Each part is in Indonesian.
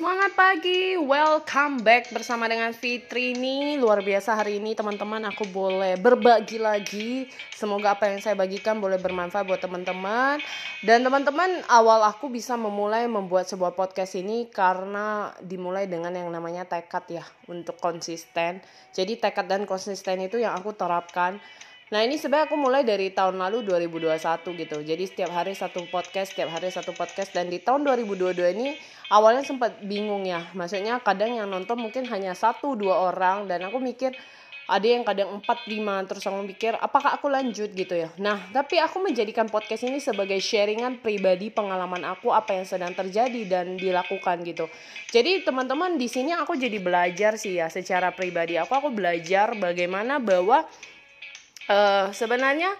Semangat pagi, welcome back bersama dengan Fitri ini Luar biasa hari ini teman-teman. Aku boleh berbagi lagi. Semoga apa yang saya bagikan boleh bermanfaat buat teman-teman. Dan teman-teman awal aku bisa memulai membuat sebuah podcast ini Karena dimulai dengan yang namanya tekad ya Untuk konsisten. Jadi tekad dan konsisten itu yang aku terapkan Nah ini sebenarnya aku mulai dari tahun lalu 2021 gitu. Jadi setiap hari satu podcast, setiap hari satu podcast. Dan di tahun 2022 ini awalnya sempat bingung ya. Maksudnya kadang yang nonton mungkin hanya satu dua orang. Dan aku mikir ada yang kadang 4 5 terus aku mikir apakah aku lanjut gitu ya. Nah, tapi aku menjadikan podcast ini sebagai sharingan pribadi pengalaman aku apa yang sedang terjadi dan dilakukan gitu. Jadi teman-teman di sini aku jadi belajar sih ya secara pribadi. Aku aku belajar bagaimana bahwa uh, sebenarnya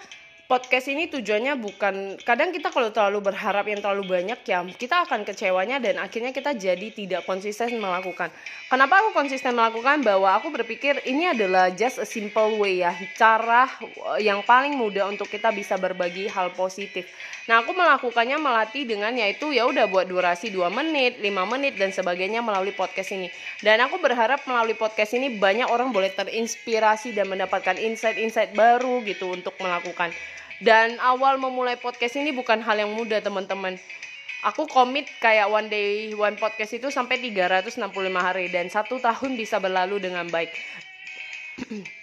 podcast ini tujuannya bukan kadang kita kalau terlalu berharap yang terlalu banyak ya kita akan kecewanya dan akhirnya kita jadi tidak konsisten melakukan. Kenapa aku konsisten melakukan bahwa aku berpikir ini adalah just a simple way ya cara yang paling mudah untuk kita bisa berbagi hal positif. Nah, aku melakukannya melatih dengan yaitu ya udah buat durasi 2 menit, 5 menit dan sebagainya melalui podcast ini. Dan aku berharap melalui podcast ini banyak orang boleh terinspirasi dan mendapatkan insight-insight baru gitu untuk melakukan. Dan awal memulai podcast ini bukan hal yang mudah, teman-teman. Aku komit kayak one day one podcast itu sampai 365 hari dan satu tahun bisa berlalu dengan baik.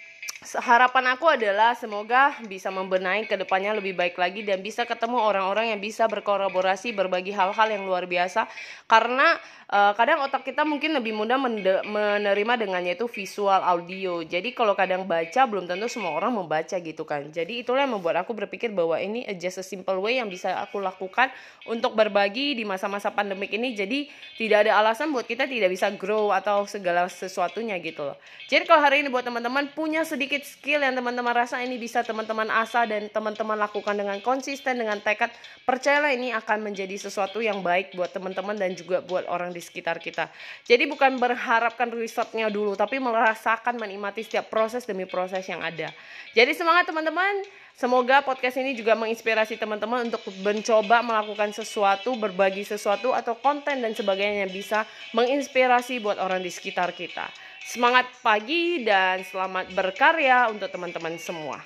harapan aku adalah semoga bisa membenahi ke depannya lebih baik lagi dan bisa ketemu orang-orang yang bisa berkolaborasi berbagi hal-hal yang luar biasa. Karena uh, kadang otak kita mungkin lebih mudah menerima dengan yaitu visual audio. Jadi kalau kadang baca belum tentu semua orang membaca gitu kan. Jadi itulah yang membuat aku berpikir bahwa ini just a simple way yang bisa aku lakukan untuk berbagi di masa-masa pandemik ini. Jadi tidak ada alasan buat kita tidak bisa grow atau segala sesuatunya gitu loh. Jadi kalau hari ini buat teman-teman punya sedikit sedikit skill yang teman-teman rasa ini bisa teman-teman asah dan teman-teman lakukan dengan konsisten dengan tekad. Percayalah ini akan menjadi sesuatu yang baik buat teman-teman dan juga buat orang di sekitar kita. Jadi bukan berharapkan resultnya dulu tapi merasakan menikmati setiap proses demi proses yang ada. Jadi semangat teman-teman Semoga podcast ini juga menginspirasi teman-teman untuk mencoba melakukan sesuatu, berbagi sesuatu atau konten dan sebagainya yang bisa menginspirasi buat orang di sekitar kita. Semangat pagi dan selamat berkarya untuk teman-teman semua.